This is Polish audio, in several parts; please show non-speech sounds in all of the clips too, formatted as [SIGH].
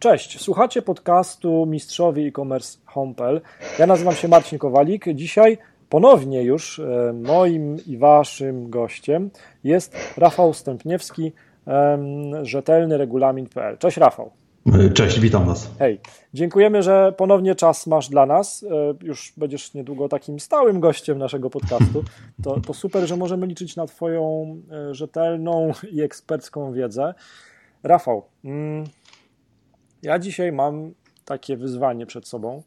Cześć, słuchacie podcastu Mistrzowie e-commerce Hompel. Ja nazywam się Marcin Kowalik. Dzisiaj ponownie już e, moim i waszym gościem jest Rafał Stępniewski, rzetelny regulamin.pl. Cześć Rafał. Cześć, witam Was. Hej, dziękujemy, że ponownie czas masz dla nas. E, już będziesz niedługo takim stałym gościem naszego podcastu. To, to super, że możemy liczyć na Twoją e, rzetelną i ekspercką wiedzę. Rafał, mm, ja dzisiaj mam takie wyzwanie przed sobą,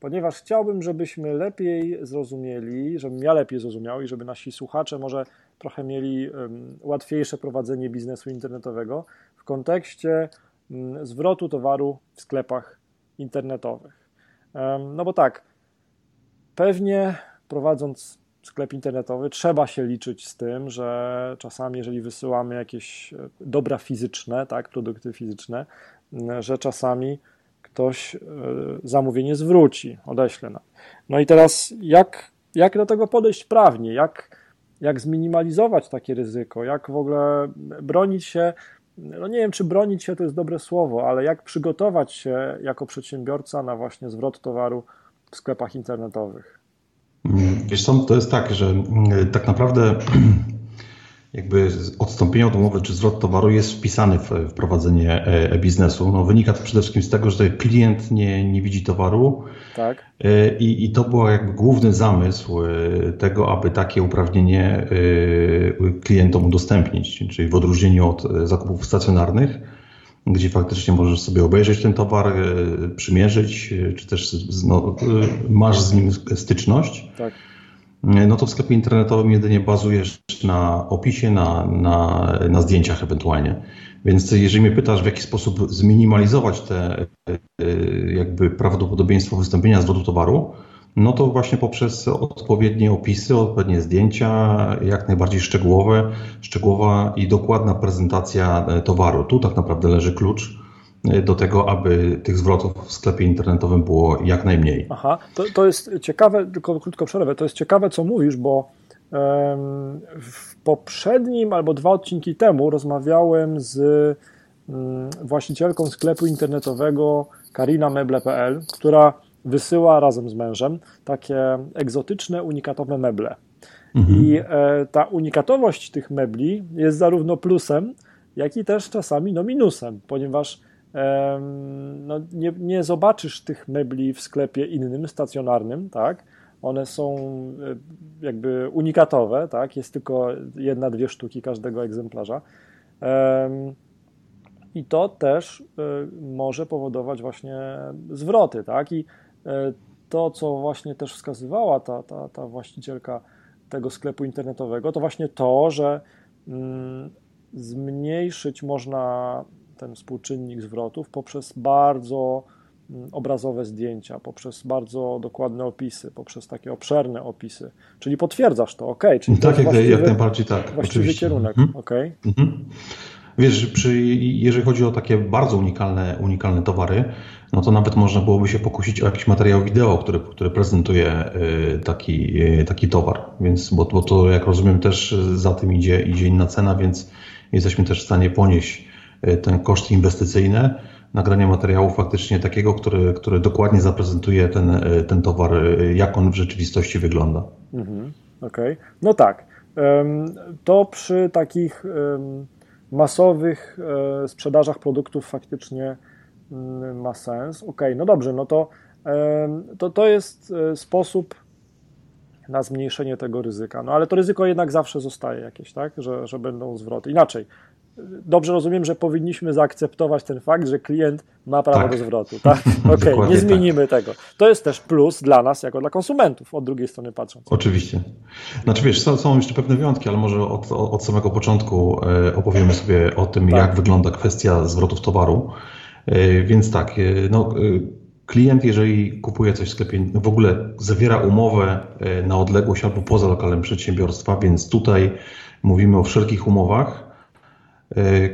ponieważ chciałbym, żebyśmy lepiej zrozumieli, żebym ja lepiej zrozumiał i żeby nasi słuchacze może trochę mieli łatwiejsze prowadzenie biznesu internetowego w kontekście um, zwrotu towaru w sklepach internetowych. no bo tak, pewnie prowadząc sklep internetowy, trzeba się liczyć z tym, że czasami, jeżeli wysyłamy jakieś e, dobra fizyczne, tak, produkty fizyczne, że czasami ktoś e, zamówienie zwróci, odeśle nam. No i teraz jak, jak do tego podejść prawnie? Jak, jak zminimalizować takie ryzyko? Jak w ogóle bronić się? No nie wiem, czy bronić się to jest dobre słowo, ale jak przygotować się jako przedsiębiorca na właśnie zwrot towaru w sklepach internetowych? Wiesz co, to jest tak, że mm, tak naprawdę [CLEARS THROAT] jakby odstąpienie od umowy czy zwrot towaru jest wpisany w wprowadzenie e-biznesu. No, wynika to przede wszystkim z tego, że klient nie, nie widzi towaru. Tak. E, I, I to był jakby główny zamysł e, tego, aby takie uprawnienie e, klientom udostępnić, czyli w odróżnieniu od zakupów stacjonarnych, gdzie faktycznie możesz sobie obejrzeć ten towar, przymierzyć, czy też no, masz z nim styczność. Tak no to w sklepie internetowym jedynie bazujesz na opisie, na, na, na zdjęciach ewentualnie. Więc jeżeli mnie pytasz, w jaki sposób zminimalizować te e, jakby prawdopodobieństwo wystąpienia zwrotu towaru, no to właśnie poprzez odpowiednie opisy, odpowiednie zdjęcia, jak najbardziej szczegółowe, szczegółowa i dokładna prezentacja e, towaru. Tu tak naprawdę leży klucz do tego, aby tych zwrotów w sklepie internetowym było jak najmniej. Aha, to, to jest ciekawe, tylko krótko przerwę, to jest ciekawe, co mówisz, bo w poprzednim albo dwa odcinki temu rozmawiałem z mm, właścicielką sklepu internetowego karinameble.pl, która wysyła razem z mężem takie egzotyczne, unikatowe meble. Mhm. I e, ta unikatowość tych mebli jest zarówno plusem, jak i też czasami no minusem, ponieważ no, nie, nie zobaczysz tych mebli w sklepie innym, stacjonarnym, tak? One są e, jakby unikatowe, tak? Jest tylko jedna, dwie sztuki każdego egzemplarza. I to też e, może powodować właśnie zwroty, tak? I e, to, co właśnie też wskazywała ta, ta, ta właścicielka tego sklepu internetowego, to właśnie to, że mm, zmniejszyć można ten współczynnik zwrotów poprzez bardzo mm, obrazowe zdjęcia, poprzez bardzo dokładne opisy, poprzez takie obszerne opisy. Czyli potwierdzasz to, ok? Czyli tak, jak, jak najbardziej tak. Właściwy oczywiście. kierunek, mhm. ok? Mhm. Wiesz, przy, jeżeli chodzi o takie bardzo unikalne, unikalne towary, no to nawet można byłoby się pokusić o jakiś materiał wideo, który, który prezentuje y, taki, y, taki towar. Więc, bo, bo to, jak rozumiem, też za tym idzie, idzie inna cena, więc jesteśmy też w stanie ponieść ten koszt inwestycyjny nagrania materiału faktycznie takiego, który, który dokładnie zaprezentuje ten, e, ten towar, e, jak on w rzeczywistości wygląda. Mhm, Okej, okay. no tak. To przy takich masowych sprzedażach produktów faktycznie mm, ma sens. Ok, no dobrze, no to, to, to jest sposób na zmniejszenie tego ryzyka. No ale to ryzyko jednak zawsze zostaje jakieś, tak? Że, że będą zwroty. Inaczej, dobrze rozumiem, że powinniśmy zaakceptować ten fakt, że klient ma prawo tak. do zwrotu. Tak? [LAUGHS] Okej, okay, nie tak. zmienimy tak. tego. To jest też plus dla nas, jako dla konsumentów, od drugiej strony patrząc. Oczywiście. Znaczy wiesz, są, są jeszcze pewne wyjątki, ale może od, od samego początku e, opowiemy sobie o tym, tak. jak wygląda kwestia zwrotów towaru. E, więc tak, e, no, klient, jeżeli kupuje coś w sklepie, w ogóle zawiera umowę na odległość albo poza lokalem przedsiębiorstwa, więc tutaj mówimy o wszelkich umowach,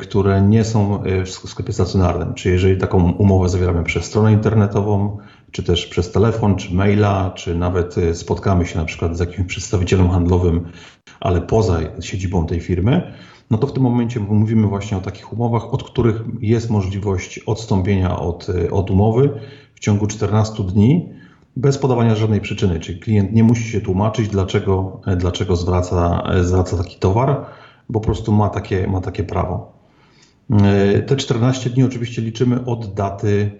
które nie są e, w sklepie stacjonarnym. Czy jeżeli taką umowę zawieramy przez stronę internetową, czy też przez telefon, czy maila, czy nawet e, spotkamy się na przykład z jakimś przedstawicielem handlowym, ale poza siedzibą tej firmy, no to w tym momencie mówimy właśnie o takich umowach, od których jest możliwość odstąpienia od, od umowy w ciągu 14 dni bez podawania żadnej przyczyny, czyli klient nie musi się tłumaczyć, dlaczego, dlaczego zwraca, zwraca taki towar, bo po prostu ma takie, ma takie prawo. E, te 14 dni oczywiście liczymy od daty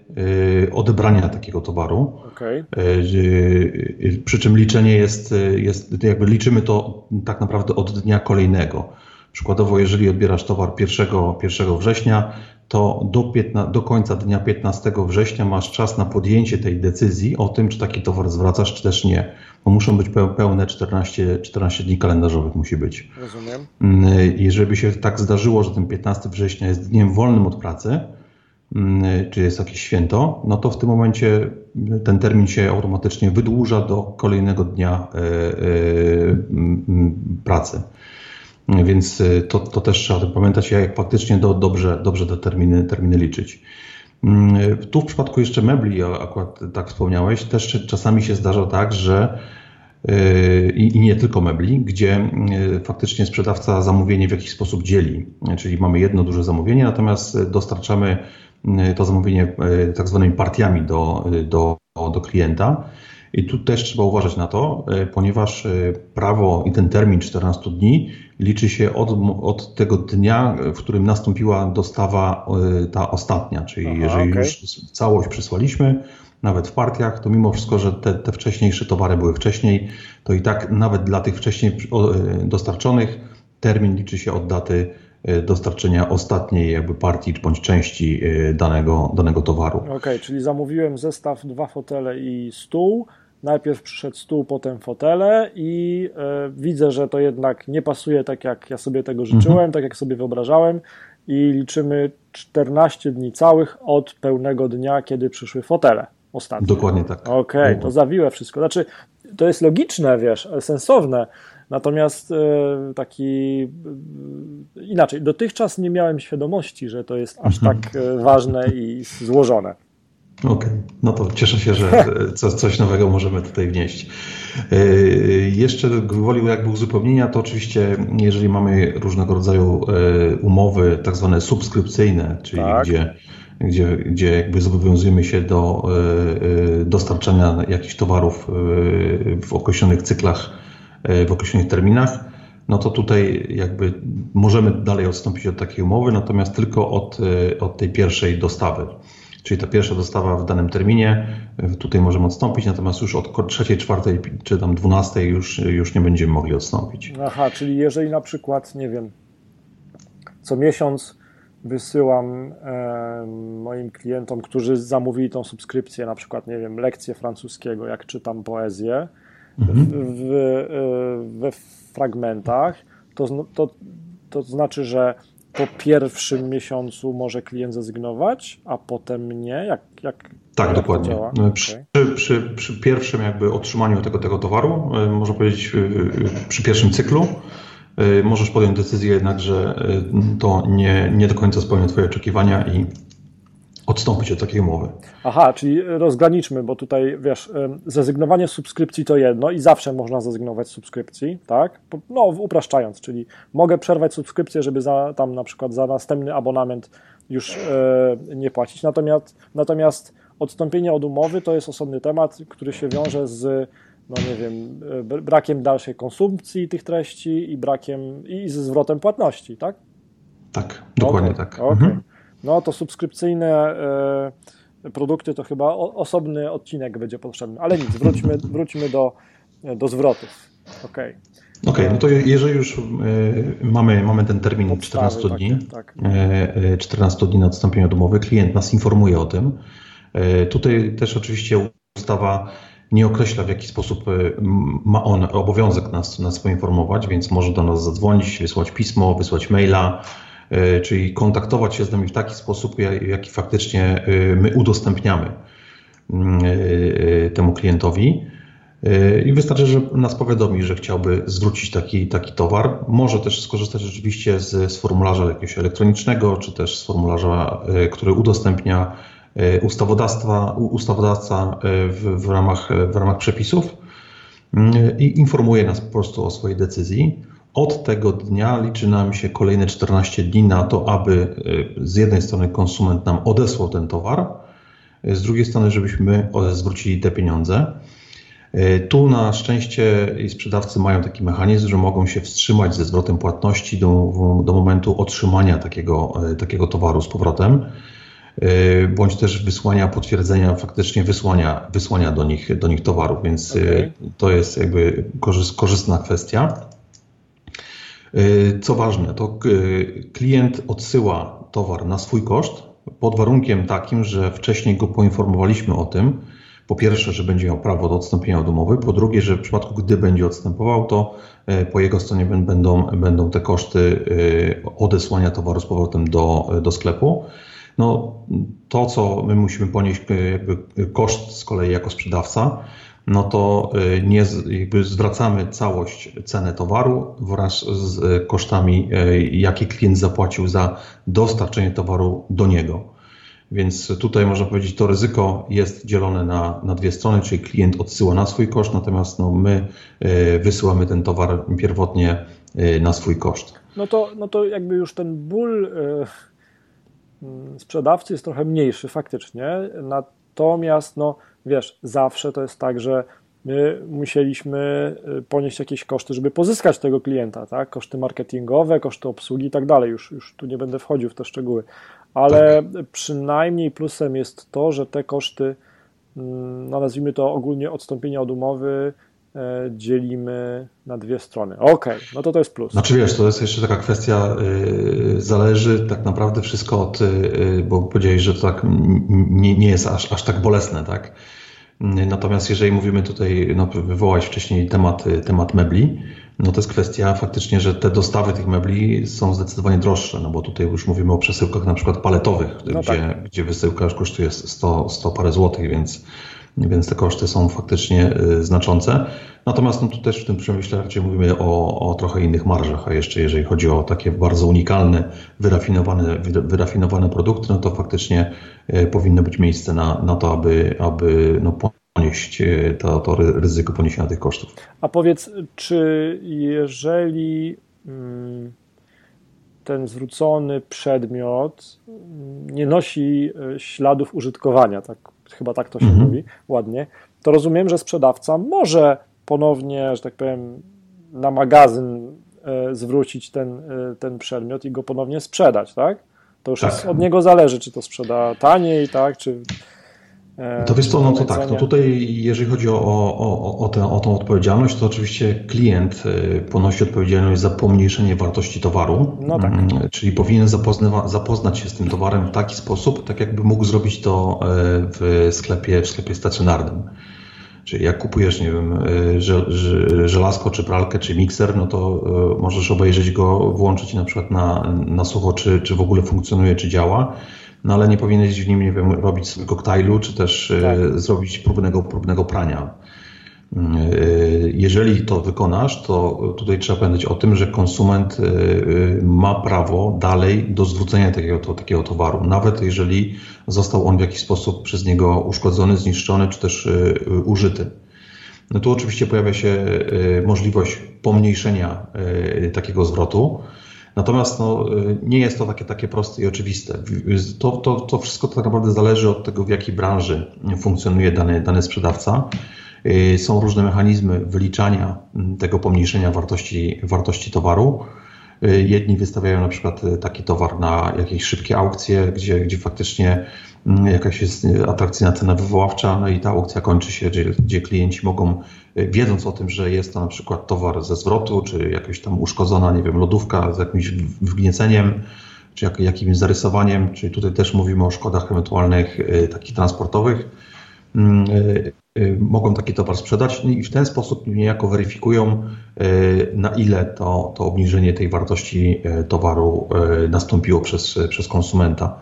e, odebrania takiego towaru. Okay. E, przy czym liczenie jest, jest, jakby liczymy to tak naprawdę od dnia kolejnego. Przykładowo, jeżeli odbierasz towar 1, 1 września, to do, 15, do końca dnia 15 września masz czas na podjęcie tej decyzji o tym, czy taki towar zwracasz, czy też nie. Bo muszą być pełne 14, 14 dni kalendarzowych musi być. Rozumiem. Mm, jeżeli się tak zdarzyło, że ten 15 września jest dniem wolnym od pracy, mm, czy jest jakieś święto, no to w tym momencie ten termin się automatycznie wydłuża do kolejnego dnia e, e, pracy. Więc y, to, to też trzeba pamiętać, jak faktycznie do, dobrze, dobrze te terminy, terminy liczyć. Mm, tu w przypadku jeszcze mebli, akurat tak wspomniałeś, też czasami się zdarza tak, że y, i, i nie tylko mebli, gdzie y, faktycznie sprzedawca zamówienie w jakiś sposób dzieli. Czyli mamy jedno duże zamówienie, natomiast dostarczamy to zamówienie tak zwanymi partiami do, do, do klienta. I tu też trzeba uważać na to, ponieważ prawo i ten termin 14 dni liczy się od, od tego dnia, w którym nastąpiła dostawa e, ta ostatnia, czyli Aha, jeżeli okay. już całość przysłaliśmy, nawet w partiach, to mimo wszystko, że te, te wcześniejsze towary były wcześniej, to i tak nawet dla tych wcześniej e, dostarczonych termin liczy się od daty e, dostarczenia ostatniej jakby partii bądź części danego, danego towaru. Okej, okay, czyli zamówiłem zestaw dwa fotele i stół, najpierw przyszedł stół, potem fotele i e, widzę, że to jednak nie pasuje tak, jak ja sobie tego życzyłem, mhm. tak jak sobie wyobrażałem i liczymy 14 dni całych od pełnego dnia, kiedy przyszły fotele ostatnio. Dokładnie tak. Okej, okay, to zawiłe wszystko. Znaczy, to jest logiczne, wiesz, sensowne, natomiast e, taki inaczej, dotychczas nie miałem świadomości, że to jest aż mhm. tak e, ważne i złożone. Okej, okay. no to cieszę się, że [LAUGHS] coś nowego możemy tutaj wnieść. E, jeszcze gwoli jakby uzupełnienia, to oczywiście jeżeli mamy różnego rodzaju e, umowy tak zwane subskrypcyjne, czyli tak. gdzie, gdzie, gdzie jakby zobowiązujemy się do e, dostarczania jakichś towarów w określonych cyklach, w określonych terminach, no to tutaj jakby możemy dalej odstąpić od takiej umowy, natomiast tylko od, od tej pierwszej dostawy. Czyli ta pierwsza dostawa w danym terminie, tutaj możemy odstąpić, natomiast już od trzeciej, czwartej czy tam dwunastej już, już nie będziemy mogli odstąpić. Aha, czyli jeżeli na przykład, nie wiem, co miesiąc wysyłam e, moim klientom, którzy zamówili tą subskrypcję, na przykład, nie wiem, lekcję francuskiego, jak czytam poezję, mhm. w, w, e, we fragmentach, to, to, to znaczy, że po pierwszym miesiącu może klient zrezygnować, a potem nie? Jak, jak, tak, jak dokładnie. Przy, okay. przy, przy, pierwszym jakby otrzymaniu tego, tego towaru, e, można powiedzieć e, przy pierwszym cyklu, e, możesz podjąć decyzję jednak, że to nie, nie do końca spełnia Twoje oczekiwania i odstąpić od takiej umowy. Aha, czyli rozgraniczmy, bo tutaj wiesz, zrezygnowanie z subskrypcji to jedno i zawsze można zrezygnować z subskrypcji, tak? No, upraszczając, czyli mogę przerwać subskrypcję, żeby za, tam na przykład za następny abonament już e, nie płacić. Natomiast, natomiast odstąpienie od umowy to jest osobny temat, który się wiąże z no nie wiem, e, brakiem dalszej konsumpcji tych treści i brakiem i ze zwrotem płatności, tak? Tak, dokładnie okay. tak. Okay. Mhm no to subskrypcyjne e, produkty to chyba osobny odcinek będzie potrzebny. Ale nic, wróćmy, wróćmy do, do zwrotów. Okej. Okay. Okej, okay, no to jeżeli już y, mamy, mamy ten termin Podstawy, 14 dni, tak, tak. 14 dni na odstąpienie od umowy, klient nas informuje o tym. Tutaj też oczywiście ustawa nie określa, w jaki sposób ma on obowiązek nas, nas poinformować, więc może do nas zadzwonić, wysłać pismo, wysłać maila, E, czyli kontaktować się z nami w taki sposób, jaki faktycznie e, my udostępniamy mm, e, temu klientowi. I wystarczy, że nas powiadomi, że chciałby zwrócić taki, taki towar. Może też skorzystać oczywiście z, z formularza jakiegoś elektronicznego, czy też z formularza, który udostępnia ustawodawstwa, ustawodawca w, w, ramach, w ramach przepisów mm, i informuje nas po prostu o swojej decyzji. Od tego dnia liczy nam się kolejne 14 dni na to, aby z jednej strony konsument nam odesłał ten towar, z drugiej strony, żebyśmy zwrócili te pieniądze. E, tu na szczęście sprzedawcy mają taki mechanizm, że mogą się wstrzymać ze zwrotem płatności do, do momentu otrzymania takiego, e, takiego towaru z powrotem, e, bądź też wysłania potwierdzenia faktycznie wysłania, wysłania do, nich, do nich towarów, więc okay. to jest jakby korzystna kwestia. Co ważne, to klient odsyła towar na swój koszt pod warunkiem takim, że wcześniej go poinformowaliśmy o tym, po pierwsze, że będzie miał prawo do odstąpienia od umowy, po drugie, że w przypadku, gdy będzie odstępował, to e, po jego stronie będą, będą te koszty odesłania towaru z powrotem do, do sklepu. No, to, co my musimy ponieść jakby koszt z kolei jako sprzedawca, no to nie jakby zwracamy całość ceny towaru wraz z kosztami, jakie klient zapłacił za dostarczenie towaru do niego. Więc tutaj można powiedzieć, to ryzyko jest dzielone na, na dwie strony, czyli klient odsyła na swój koszt, natomiast no, my wysyłamy ten towar pierwotnie na swój koszt. No to, no to jakby już ten ból mm, sprzedawcy jest trochę mniejszy faktycznie, natomiast no wiesz, zawsze to jest tak, że my musieliśmy ponieść jakieś koszty, żeby pozyskać tego klienta, tak? Koszty marketingowe, koszty obsługi i tak dalej. Już, już tu nie będę wchodził w te szczegóły ale tak. przynajmniej plusem jest to, że te koszty, mm, no nazwijmy to ogólnie odstąpienia od umowy, dzielimy na dwie strony. Okej, okay, no to to jest plus. Znaczy wiesz, to jest jeszcze taka kwestia, yy, zależy tak naprawdę wszystko od, yy, bo powiedziałeś, że to tak nie, nie jest aż, aż tak bolesne, tak? Natomiast jeżeli mówimy tutaj, no wywołałeś wcześniej temat, temat mebli, no to jest kwestia faktycznie, że te dostawy tych mebli są zdecydowanie droższe, no bo tutaj już mówimy o przesyłkach na przykład paletowych, no gdzie, tak. gdzie wysyłka już kosztuje 100, 100 parę złotych, więc, więc te koszty są faktycznie y, znaczące. Natomiast no tu też w tym przemyśle raczej mówimy o, o trochę innych marżach, a jeszcze jeżeli chodzi o takie bardzo unikalne, wyrafinowane, wyrafinowane produkty, no to faktycznie y, powinno być miejsce na, na to, aby, aby no, ponieść e, to, to ryzyko poniesienia tych kosztów. A powiedz, czy jeżeli ten zwrócony przedmiot mm, nie nosi śladów użytkowania, tak, chyba tak to się mhm. mówi ładnie, to rozumiem, że sprzedawca może ponownie, że tak powiem, na magazyn e, zwrócić ten, ten przedmiot i go ponownie sprzedać, tak? To już tak. od niego zależy, czy to sprzeda taniej, tak, czy E, to wiesz co, no to tak, no tutaj jeżeli chodzi o, o, o, tę, o tą odpowiedzialność, to oczywiście klient e, ponosi odpowiedzialność za pomniejszenie wartości towaru, no tak. Mm, czyli powinien zapozna, zapoznać się z tym towarem w taki sposób, tak jakby mógł zrobić to e, w sklepie, w sklepie stacjonarnym. Czyli jak kupujesz, nie wiem, żelazko, czy pralkę, czy mikser, no to możesz obejrzeć go, włączyć na przykład na, na sucho, czy, czy w ogóle funkcjonuje, czy działa no ale nie powinieneś w nim, nie wiem, robić koktajlu, czy też e, tak. zrobić próbnego, próbnego prania. E, jeżeli to wykonasz, to tutaj trzeba pamiętać o tym, że konsument e, ma prawo dalej do zwrócenia takiego, takiego towaru, nawet jeżeli został on w jakiś sposób przez niego uszkodzony, zniszczony czy też użyty. No tu oczywiście pojawia się możliwość pomniejszenia takiego zwrotu. Natomiast no, nie jest to takie, takie proste i oczywiste. To, to, to wszystko tak naprawdę zależy od tego, w jakiej branży funkcjonuje dany, dany sprzedawca. Y, są różne mechanizmy wyliczania tego pomniejszenia wartości, wartości towaru. Y, jedni wystawiają na przykład taki towar na jakieś szybkie aukcje, gdzie, gdzie faktycznie mm, jakaś jest atrakcyjna cena wywoławcza, no i ta aukcja kończy się, gdzie, gdzie klienci mogą wiedząc o tym, że jest to na przykład towar ze zwrotu, czy jakaś tam uszkodzona, nie wiem, lodówka z jakimś wgnieceniem, czy jak, jakimś zarysowaniem, czyli tutaj też mówimy o szkodach ewentualnych y, takich transportowych, mm, y, y, mogą taki towar sprzedać no i w ten sposób niejako weryfikują, na ile to, to obniżenie tej wartości towaru nastąpiło przez, przez konsumenta.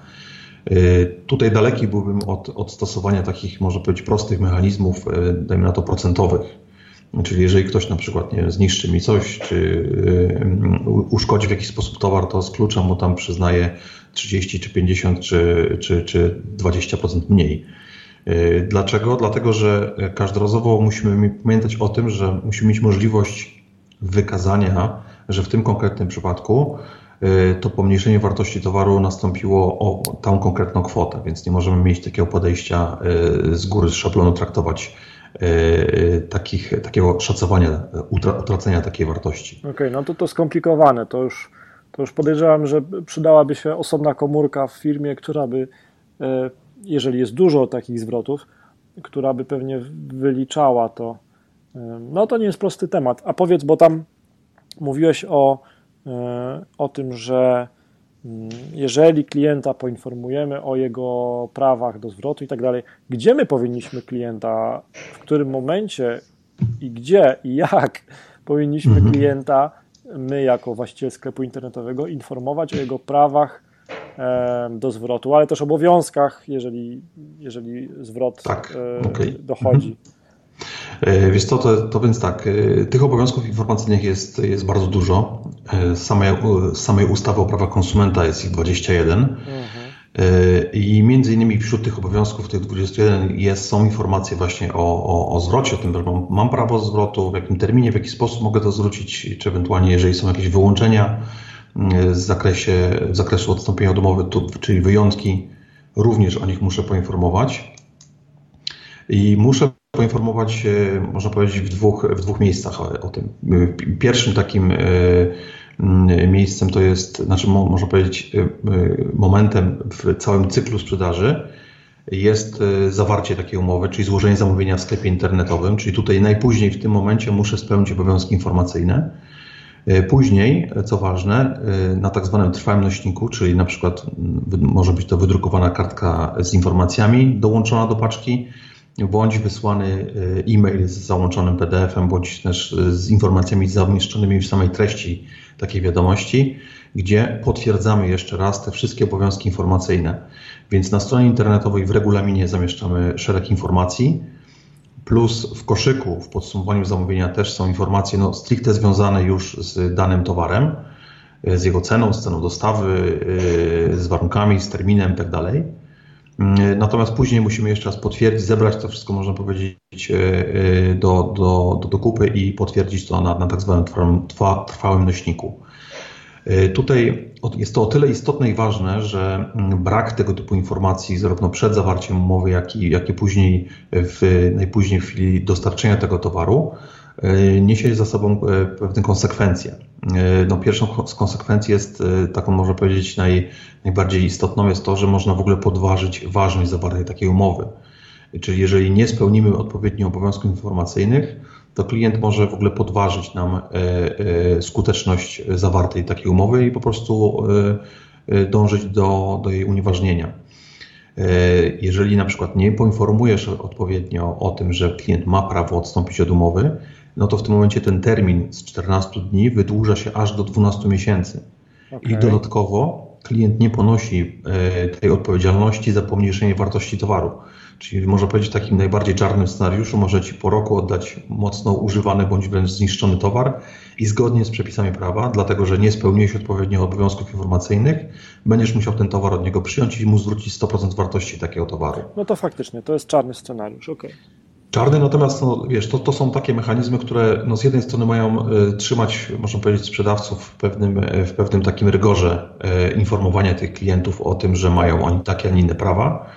Tutaj daleki byłbym od, od stosowania takich, może powiedzieć, prostych mechanizmów, dajmy na to procentowych. Czyli jeżeli ktoś na przykład nie zniszczy mi coś, czy y, uszkodzi w jakiś sposób towar, to z klucza mu tam przyznaje 30 czy 50 czy, czy, czy 20% mniej. Y, dlaczego? Dlatego, że każdorazowo musimy pamiętać o tym, że musimy mieć możliwość wykazania że w tym konkretnym przypadku y, to pomniejszenie wartości towaru nastąpiło o tą konkretną kwotę, więc nie możemy mieć takiego podejścia y, z góry, z szablonu traktować takich, takiego szacowania, utracenia takiej wartości. Okej, okay, no to to skomplikowane, to już, to już podejrzewam, że przydałaby się osobna komórka w firmie, która by, jeżeli jest dużo takich zwrotów, która by pewnie wyliczała to. No to nie jest prosty temat. A powiedz, bo tam mówiłeś o, e, o tym, że mm, jeżeli klienta poinformujemy o jego prawach do zwrotu i tak dalej, gdzie my powinniśmy klienta, w którym momencie i gdzie i jak powinniśmy mhm. klienta, my jako właściciel sklepu internetowego, informować o jego prawach do zwrotu, ale też obowiązkach, jeżeli, jeżeli zwrot tak, okay. dochodzi. E, wiesz co, to, to więc tak, e, tych obowiązków informacyjnych jest, jest bardzo dużo. E, z samej, z samej ustawy o prawach konsumenta jest ich 21. Mhm. I między innymi wśród tych obowiązków, tych 21 jest, są informacje właśnie o, o, o zwrocie, o tym, że mam, mam prawo zwrotu, w jakim terminie, w jaki sposób mogę to zwrócić, czy ewentualnie jeżeli są jakieś wyłączenia, w zakresie, w zakresu odstąpienia od umowy, czyli wyjątki, również o nich muszę poinformować. I muszę poinformować, można powiedzieć, w dwóch, w dwóch miejscach o, tym. Pierwszym takim e, miejscem to jest, znaczy można powiedzieć, e, momentem w całym cyklu sprzedaży jest e, zawarcie takiej umowy, czyli złożenie zamówienia w sklepie internetowym, czyli tutaj najpóźniej w tym momencie muszę spełnić obowiązki informacyjne. E, później, co ważne, e, na tak zwanym trwałym nośniku, czyli na przykład może być to wydrukowana kartka z informacjami dołączona do paczki, bądź wysłany e, e-mail z załączonym PDF-em, bądź też z informacjami zamieszczonymi w samej treści takiej wiadomości, gdzie potwierdzamy jeszcze raz te wszystkie obowiązki informacyjne. Więc na stronie internetowej w regulaminie zamieszczamy szereg informacji, plus w koszyku, w podsumowaniu zamówienia też są informacje no, stricte związane już z danym towarem, z jego ceną, z ceną dostawy, z warunkami, z terminem itd. Yy, natomiast później musimy jeszcze raz potwierdzić, zebrać to wszystko, można powiedzieć, yy, do, do, do, do kupy i potwierdzić to na, na tak zwanym trwałym, trwałym nośniku. E, tutaj jest to o tyle istotne i ważne, że mm, brak tego typu informacji, zarówno przed zawarciem umowy, jak i, jak i później, w, najpóźniej w chwili dostarczenia tego towaru, e, niesie za sobą e, pewne konsekwencje. No, pierwszą z konsekwencji jest, taką można powiedzieć, naj, najbardziej istotną, jest to, że można w ogóle podważyć ważność zawartej takiej umowy. Czyli jeżeli nie spełnimy odpowiednich obowiązków informacyjnych, to klient może w ogóle podważyć nam skuteczność zawartej takiej umowy i po prostu dążyć do, do jej unieważnienia. Jeżeli na przykład nie poinformujesz odpowiednio o tym, że klient ma prawo odstąpić od umowy, no to w tym momencie ten termin z 14 dni wydłuża się aż do 12 miesięcy. Okay. I dodatkowo klient nie ponosi tej odpowiedzialności za pomniejszenie wartości towaru. Czyli można powiedzieć, w takim najbardziej czarnym scenariuszu może Ci po roku oddać mocno używany bądź wręcz zniszczony towar i zgodnie z przepisami prawa, dlatego że nie spełniłeś odpowiednio obowiązków informacyjnych, będziesz musiał ten towar od niego przyjąć i mu zwrócić 100% wartości takiego towaru. No to faktycznie, to jest czarny scenariusz, okej. Okay. Czarny natomiast, no, wiesz, to, to są takie mechanizmy, które no, z jednej strony mają y, trzymać, można powiedzieć, sprzedawców w pewnym, y, w pewnym takim rygorze y, informowania tych klientów o tym, że mają oni takie, a nie inne prawa,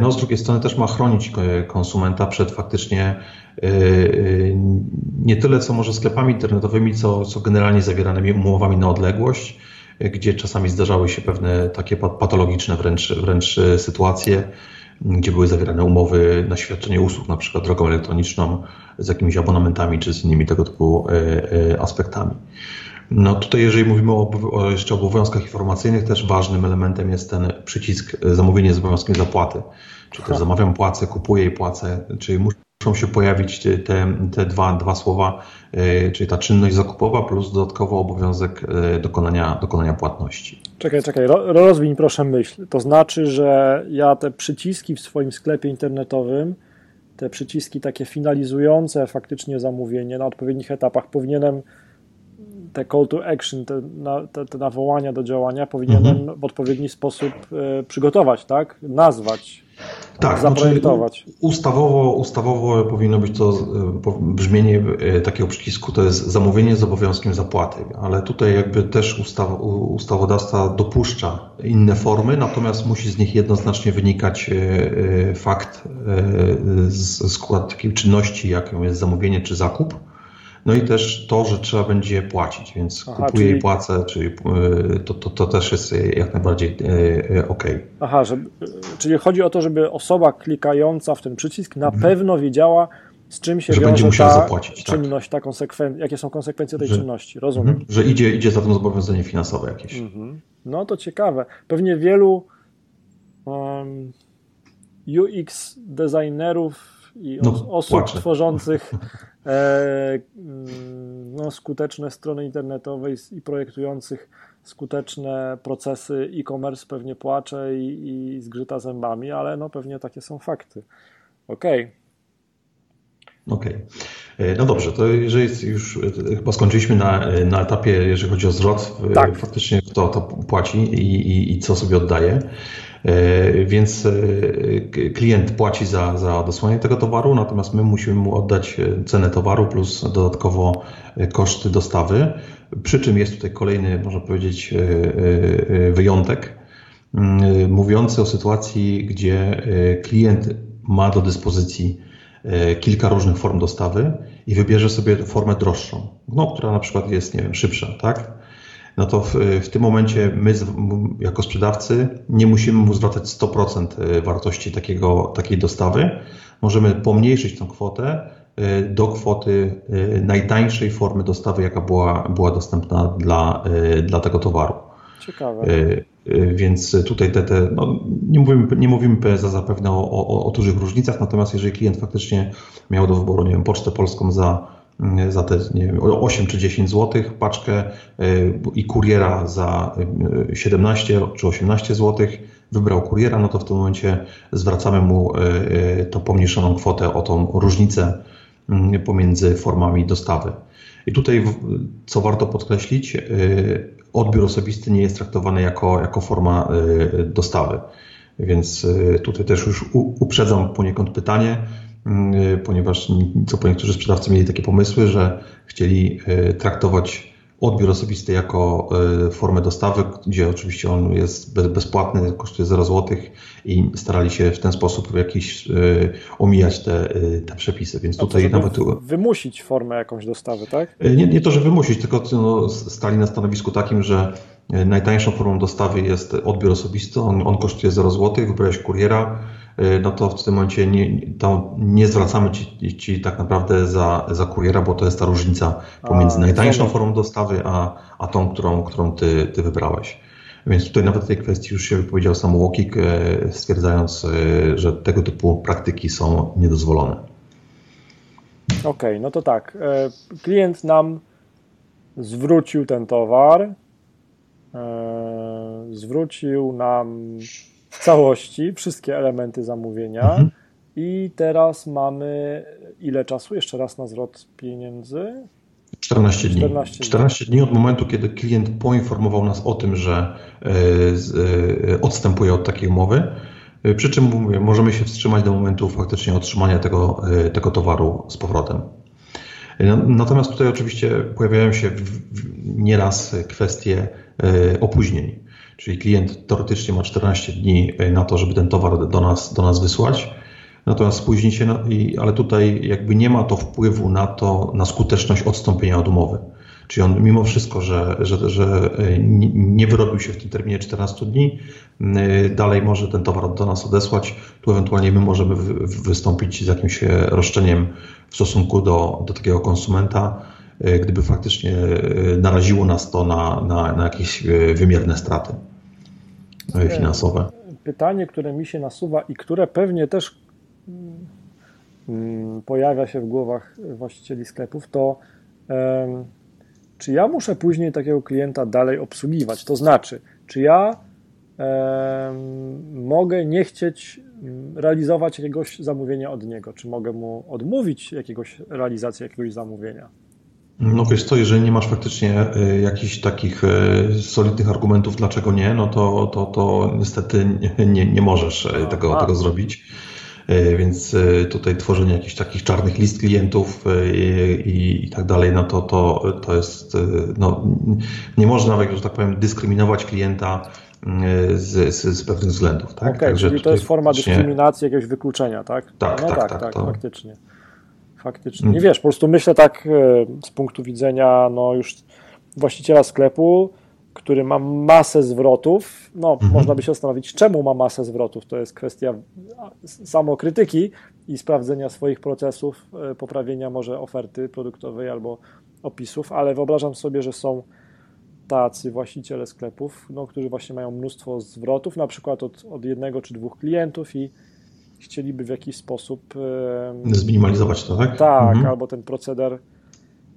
no z drugiej strony też ma chronić konsumenta przed faktycznie nie tyle co może sklepami internetowymi, co, co generalnie zawieranymi umowami na odległość, gdzie czasami zdarzały się pewne takie patologiczne wręcz, wręcz sytuacje, gdzie były zawierane umowy na świadczenie usług, na przykład drogą elektroniczną, z jakimiś abonamentami czy z innymi tego typu aspektami. No tutaj, jeżeli mówimy o, o jeszcze obowiązkach informacyjnych, też ważnym elementem jest ten przycisk e, zamówienie z obowiązkiem zapłaty. Czyli też zamawiam, płacę, kupuję i płacę, czyli muszą się pojawić te, te dwa, dwa słowa, e, czyli ta czynność zakupowa plus dodatkowo obowiązek e, dokonania, dokonania płatności. Czekaj, czekaj, rozwiń proszę myśl. To znaczy, że ja te przyciski w swoim sklepie internetowym, te przyciski takie finalizujące faktycznie zamówienie na odpowiednich etapach powinienem te call to action, te, te, te nawołania do działania powinienem mhm. w odpowiedni sposób e, przygotować, tak? Nazwać. Tak, zaprojektować. Znaczy, ustawowo, ustawowo powinno być to brzmienie takiego przycisku, to jest zamówienie z obowiązkiem zapłaty, ale tutaj jakby też ustaw, ustawodawca dopuszcza inne formy, natomiast musi z nich jednoznacznie wynikać fakt skład takiej czynności, jaką jest zamówienie czy zakup no i też to, że trzeba będzie płacić, więc Aha, kupuję czyli... i płacę, czyli e, to, to, to też jest jak najbardziej e, e, ok. Aha, czyli chodzi o to, żeby osoba klikająca w ten przycisk na mhm. pewno wiedziała, z czym się że będzie musiała zapłacić, tak. czynność, tak. ta konsekwen... jakie są konsekwencje tej że, czynności, rozumiem. Mhm. Że idzie, idzie za tym zobowiązanie finansowe jakieś. Mhm. No to ciekawe. Pewnie wielu um, UX designerów i no, osób płaczę. tworzących [LAUGHS] e, mm, no, skuteczne strony internetowe i projektujących skuteczne procesy e-commerce pewnie płacze i, i zgrzyta zębami, ale no pewnie takie są fakty. Okej. Okay. Okej. Okay. No dobrze, to jeżeli już e, chyba skończyliśmy na, na etapie, jeżeli chodzi o zwrot, tak. faktycznie kto to płaci i, i, i co sobie oddaje. E, więc e, klient płaci za, za dosłanie tego towaru, natomiast my musimy mu oddać e, cenę towaru plus dodatkowo koszty dostawy. Przy czym jest tutaj kolejny, można powiedzieć, wyjątek, mm, mówiący o sytuacji, gdzie klient ma do dyspozycji kilka różnych form dostawy i wybierze sobie formę droższą, no, która na przykład jest, nie wiem, szybsza, tak? No to w, w tym momencie my jako sprzedawcy nie musimy mu zwracać 100% e, wartości takiego, takiej dostawy. Możemy pomniejszyć tą kwotę e, do kwoty e, najtańszej formy dostawy, jaka była, była dostępna dla, dla tego towaru. Ciekawe. Więc tutaj te, te no, nie, mówimy, nie mówimy za zapewne o, o, o dużych różnicach, natomiast jeżeli klient faktycznie miał do wyboru, nie wiem, Pocztę Polską za za te nie wiem, 8 czy 10 zł paczkę y, i kuriera za 17 y, czy 18 zł, wybrał kuriera, no to w tym momencie zwracamy mu tą pomniejszoną kwotę o tą różnicę mm, pomiędzy formami dostawy. I tutaj, co warto podkreślić, odbiór osobisty nie jest traktowany jako, jako forma dostawy. Więc tutaj też już uprzedzam poniekąd pytanie, ponieważ co po niektórzy sprzedawcy mieli takie pomysły, że chcieli y, traktować odbiór osobisty jako y, formę dostawy, gdzie oczywiście on jest bezpłatny, kosztuje 0 zł i starali się w ten sposób jakiś omijać te, te przepisy. Więc tutaj to, nawet. Wymusić formę jakąś dostawy, tak? Nie, nie to, że wymusić, tylko no, stali na stanowisku takim, że najtańszą formą dostawy jest odbiór osobisty, on, on kosztuje 0 zł, wybrałeś kuriera Y, no to w tym momencie nie, nie zwracamy ci, ci tak naprawdę za, za kuriera, bo to jest ta różnica pomiędzy a, najtańszą formą dostawy, a, a tą, którą, którą ty, ty wybrałeś. Więc tutaj nawet w tej kwestii już się wypowiedział sam Łokik, y, stwierdzając, y, że tego typu praktyki są niedozwolone. Okej, okay, no to tak. Klient nam zwrócił ten towar, zwrócił nam w całości wszystkie elementy zamówienia. Mhm. I teraz mamy ile czasu? Jeszcze raz na zwrot pieniędzy? 14 dni. 14 dni. 14 dni od momentu, kiedy klient poinformował nas o tym, że e, e, odstępuje od takiej umowy. E, przy czym mówię, możemy się wstrzymać do momentu faktycznie otrzymania tego, tego towaru z powrotem. Natomiast tutaj oczywiście pojawiają się nieraz kwestie opóźnień. Czyli klient teoretycznie ma 14 dni e, na to, żeby ten towar do nas, do nas wysłać. Natomiast spóźni się, na, ale tutaj jakby nie ma to wpływu na to, na skuteczność odstąpienia od umowy. Czyli on mimo wszystko, że, że, że e, nie wyrobił się w tym terminie 14 dni, e, dalej może ten towar do nas odesłać, tu ewentualnie my możemy wystąpić z jakimś roszczeniem w stosunku do, do takiego konsumenta, gdyby faktycznie naraziło nas to na, na, na jakieś wymierne straty finansowe. Pytanie, które mi się nasuwa i które pewnie też mm, pojawia się w głowach właścicieli sklepów, to czy ja muszę później takiego klienta dalej obsługiwać? To znaczy, czy ja mogę nie chcieć mm, realizować jakiegoś zamówienia od niego? Czy mogę mu odmówić jakiegoś realizacji jakiegoś zamówienia? No wiesz co, jeżeli nie masz faktycznie jakichś takich solidnych argumentów, dlaczego nie, no to, to, to niestety nie, nie możesz tego, tego zrobić. Więc tutaj tworzenie jakichś takich czarnych list klientów i, i tak dalej, no to, to, to jest, no, nie można nawet, że tak powiem, dyskryminować klienta z, z, z pewnych względów. Tak? Okay, Także czyli to jest forma faktycznie... dyskryminacji, jakiegoś wykluczenia, tak? Tak, no tak, tak, tak, to... faktycznie. Faktycznie. Nie wiesz, po prostu myślę tak e, z punktu widzenia no już właściciela sklepu, który ma masę zwrotów. No, mhm. można by się zastanowić, czemu ma masę zwrotów. To jest kwestia samokrytyki i sprawdzenia swoich procesów, e, poprawienia może oferty produktowej albo opisów, ale wyobrażam sobie, że są tacy właściciele sklepów, no, którzy właśnie mają mnóstwo zwrotów, na przykład od, od jednego czy dwóch klientów i chcieliby w jakiś sposób. Zminimalizować to, tak? Tak, mhm. albo ten proceder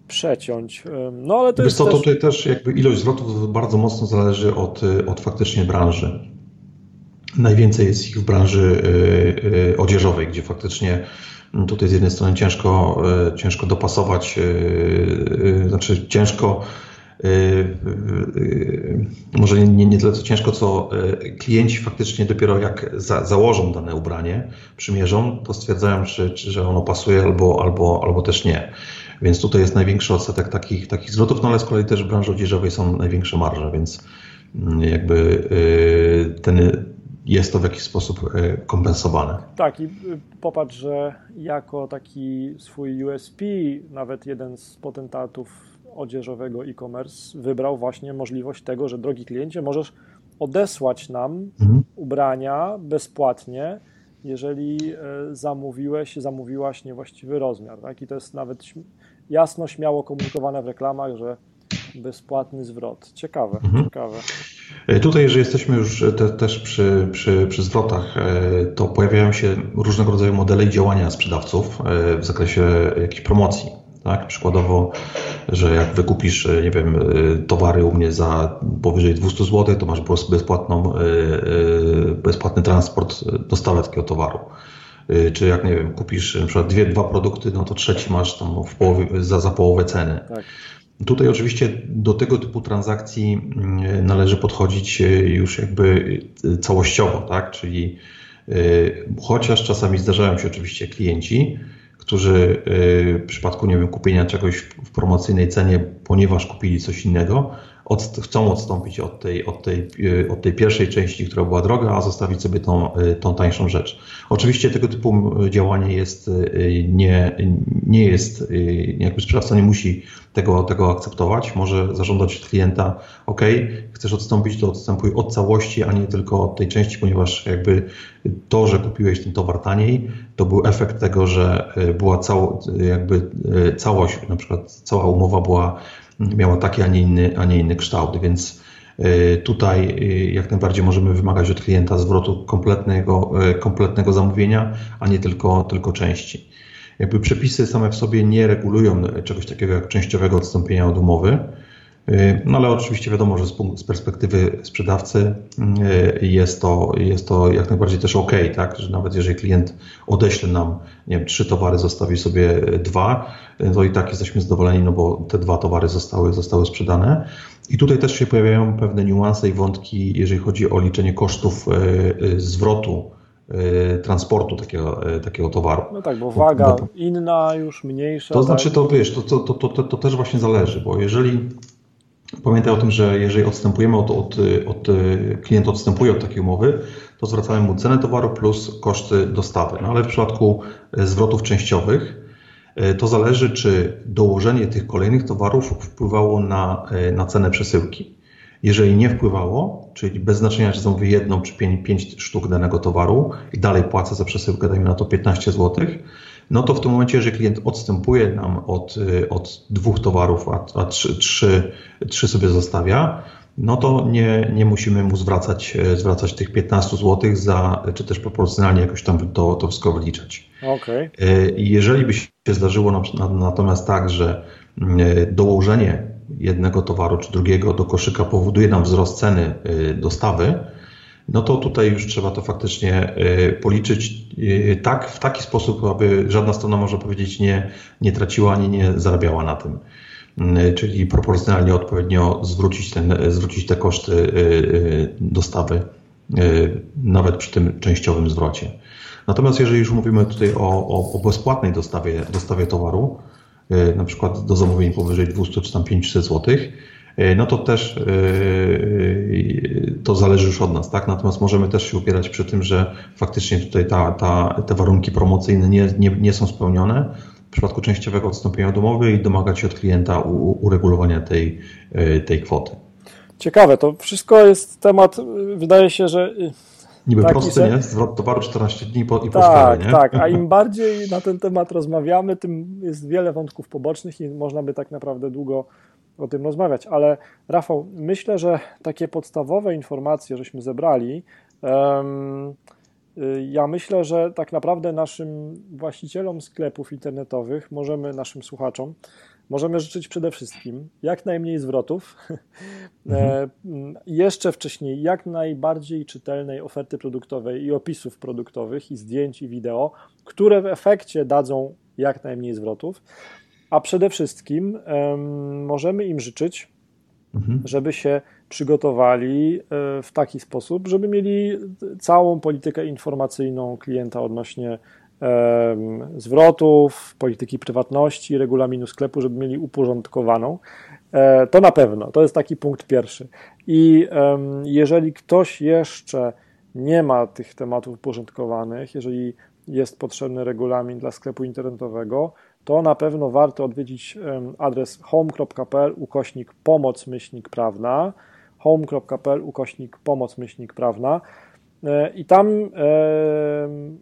przeciąć. No ale to Wiesz jest. Co, też... tutaj też jakby ilość zwrotów bardzo mocno zależy od, od faktycznie branży. Najwięcej jest ich w branży y, y, odzieżowej, gdzie faktycznie tutaj z jednej strony ciężko, y, ciężko dopasować, znaczy ciężko może nie, nie tyle co ciężko, co klienci faktycznie dopiero jak za, założą dane ubranie, przymierzą, to stwierdzają, czy, czy, że ono pasuje albo, albo, albo też nie. Więc tutaj jest największy odsetek takich, takich zwrotów, no ale z kolei też w branży odzieżowej są największe marże, więc mm, jakby ten, jest to w jakiś sposób kompensowane. Tak i popatrz, że jako taki swój USP, nawet jeden z potentatów odzieżowego e-commerce wybrał właśnie możliwość tego, że drogi kliencie, możesz odesłać nam mhm. ubrania bezpłatnie, jeżeli e, zamówiłeś, zamówiłaś niewłaściwy rozmiar. Tak? I to jest nawet jasno, śmiało komunikowane w reklamach, że bezpłatny zwrot. Ciekawe, mhm. ciekawe. E, tutaj, jeżeli jesteśmy już te, też przy, przy, przy zwrotach, e, to pojawiają się różnego rodzaju modele działania sprzedawców w zakresie jakichś promocji. Tak? Przykładowo, że jak wykupisz, e, nie wiem, e, towary u mnie za powyżej 200 zł, to masz bezpłatną, e, bezpłatny transport, dostawę takiego towaru. Czy jak, nie wiem, kupisz na przykład dwie, dwa produkty, no to trzeci masz tam w połowie, za, za połowę ceny. Tak. Tutaj oczywiście do tego typu transakcji mm, należy podchodzić już jakby całościowo, tak? Czyli chociaż czasami zdarzają się oczywiście klienci, którzy y, w przypadku nie wiem, kupienia czegoś w promocyjnej cenie, ponieważ kupili coś innego, od, chcą odstąpić od tej, od, tej, y, od tej pierwszej części, która była droga, a zostawić sobie tą, y, tą tańszą rzecz. Oczywiście tego typu działanie jest, nie, nie jest, jakby sprzedawca nie musi tego, tego akceptować. Może zażądać od klienta, OK, chcesz odstąpić, to odstępuj od całości, a nie tylko od tej części, ponieważ jakby to, że kupiłeś ten towar taniej, to był efekt tego, że była cało, jakby całość, na przykład cała umowa była miała taki, a nie inny, a nie inny kształt, więc e, tutaj e, jak najbardziej możemy wymagać od klienta zwrotu kompletnego, e, kompletnego zamówienia, a nie tylko, tylko części. Jakby przepisy same w sobie nie regulują czegoś takiego jak częściowego odstąpienia od umowy, no ale oczywiście wiadomo, że z, perspektywy sprzedawcy jest to, jest to jak najbardziej też ok, tak? Że nawet jeżeli klient odeśle nam nie wiem, trzy towary, zostawi sobie dwa, to i tak jesteśmy zadowoleni, no bo te dwa towary zostały, zostały sprzedane. I tutaj też się pojawiają pewne niuanse i wątki, jeżeli chodzi o liczenie kosztów zwrotu transportu takiego, takiego towaru. No tak, bo waga inna, już mniejsza. To znaczy, to wiesz, to, to, to, to, to też właśnie zależy, bo jeżeli Pamiętaj o tym, że jeżeli odstępujemy od, od, od klient odstępuje od takiej umowy, to zwracamy mu cenę towaru plus koszty dostawy. No ale w przypadku e, zwrotów częściowych e, to zależy, czy dołożenie tych kolejnych towarów wpływało na, e, na cenę przesyłki. Jeżeli nie wpływało, czyli bez znaczenia, czy zamówię jedną czy pięć, pięć sztuk danego towaru i dalej płacę za przesyłkę, dajmy na to 15 zł, no to w tym momencie, jeżeli klient odstępuje nam od, y, od dwóch towarów, a, a trzy, trzy, trzy sobie zostawia, no to nie, nie musimy mu zwracać, e, zwracać tych 15 zł za, czy też proporcjonalnie jakoś tam to, to wszystko wyliczać. Okay. Jeżeli by się zdarzyło natomiast tak, że e, dołożenie jednego towaru czy drugiego do koszyka powoduje nam wzrost ceny dostawy, no to tutaj już trzeba to faktycznie e, policzyć e, tak, w taki sposób, aby żadna strona, można powiedzieć, nie, nie traciła ani nie zarabiała na tym. czyli proporcjonalnie odpowiednio zwrócić, ten, zwrócić te koszty dostawy, nawet przy tym częściowym zwrocie. Natomiast jeżeli już mówimy tutaj o, o, o bezpłatnej dostawie, dostawie towaru, na przykład do zamówień powyżej 200 czy tam 500 złotych, no to też e, to zależy już od nas, tak? Natomiast możemy też się upierać przy tym, że faktycznie tutaj ta, ta, te warunki promocyjne nie, nie, nie są spełnione w przypadku częściowego odstąpienia domowy i domagać się od klienta uregulowania tej, e, tej kwoty. Ciekawe, to wszystko jest temat, wydaje się, że Niby Taki prosty, nie? Zwrot towaru 14 dni po, i po tak, nie? Tak, a [LAUGHS] im bardziej na ten temat rozmawiamy, tym jest wiele wątków pobocznych i można by tak naprawdę długo o tym rozmawiać. Ale Rafał, myślę, że takie podstawowe informacje, żeśmy zebrali, um, ja myślę, że tak naprawdę naszym właścicielom sklepów internetowych, możemy naszym słuchaczom, możemy życzyć przede wszystkim jak najmniej zwrotów, [LAUGHS] mhm. jeszcze wcześniej jak najbardziej czytelnej oferty produktowej i opisów produktowych i zdjęć i wideo, które w efekcie dadzą jak najmniej zwrotów a przede wszystkim um, możemy im życzyć, mhm. żeby się przygotowali e, w taki sposób, żeby mieli całą politykę informacyjną klienta odnośnie um, zwrotów, polityki prywatności, regulaminu sklepu, żeby mieli uporządkowaną. E, to na pewno, to jest taki punkt pierwszy. I um, jeżeli ktoś jeszcze nie ma tych tematów uporządkowanych, jeżeli jest potrzebny regulamin dla sklepu internetowego, to na pewno warto odwiedzić adres home.pl ukośnik pomoc myślnik prawna home.pl ukośnik pomoc myślnik prawna e, i tam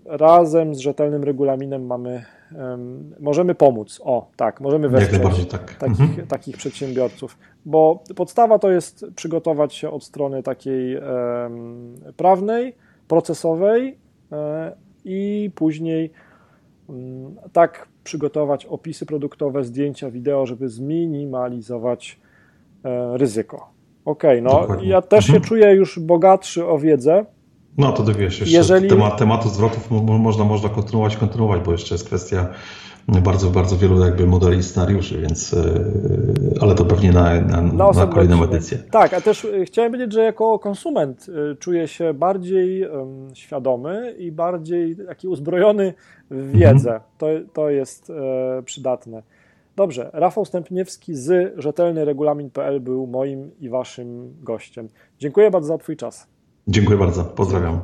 razem z rzetelnym regulaminem mamy, możemy pomóc. O, tak, możemy wesprzeć tak. takich, mhm. takich przedsiębiorców, bo podstawa to jest przygotować się od strony takiej prawnej, procesowej e, i później tak przygotować opisy produktowe, zdjęcia, wideo, żeby zminimalizować e, ryzyko. Okej, okay, no Dokładnie. ja też mhm. się czuję już bogatszy o wiedzę. No to wiesz, jeszcze Jeżeli... temat, tematu zwrotów można, można kontynuować, kontynuować, bo jeszcze jest kwestia bardzo, bardzo wielu jakby modeli i scenariuszy, więc e, ale to pewnie na, na, na, na kolejną edycję. Tak, a też e, chciałem powiedzieć, że jako konsument czuję się bardziej świadomy i bardziej taki uzbrojony wiedzę. Mhm. To, to jest e, przydatne. Dobrze, Rafał Stępniewski z rzetelnyregulamin.pl był moim i waszym gościem. Dziękuję bardzo za Twój czas. Dziękuję bardzo, pozdrawiam.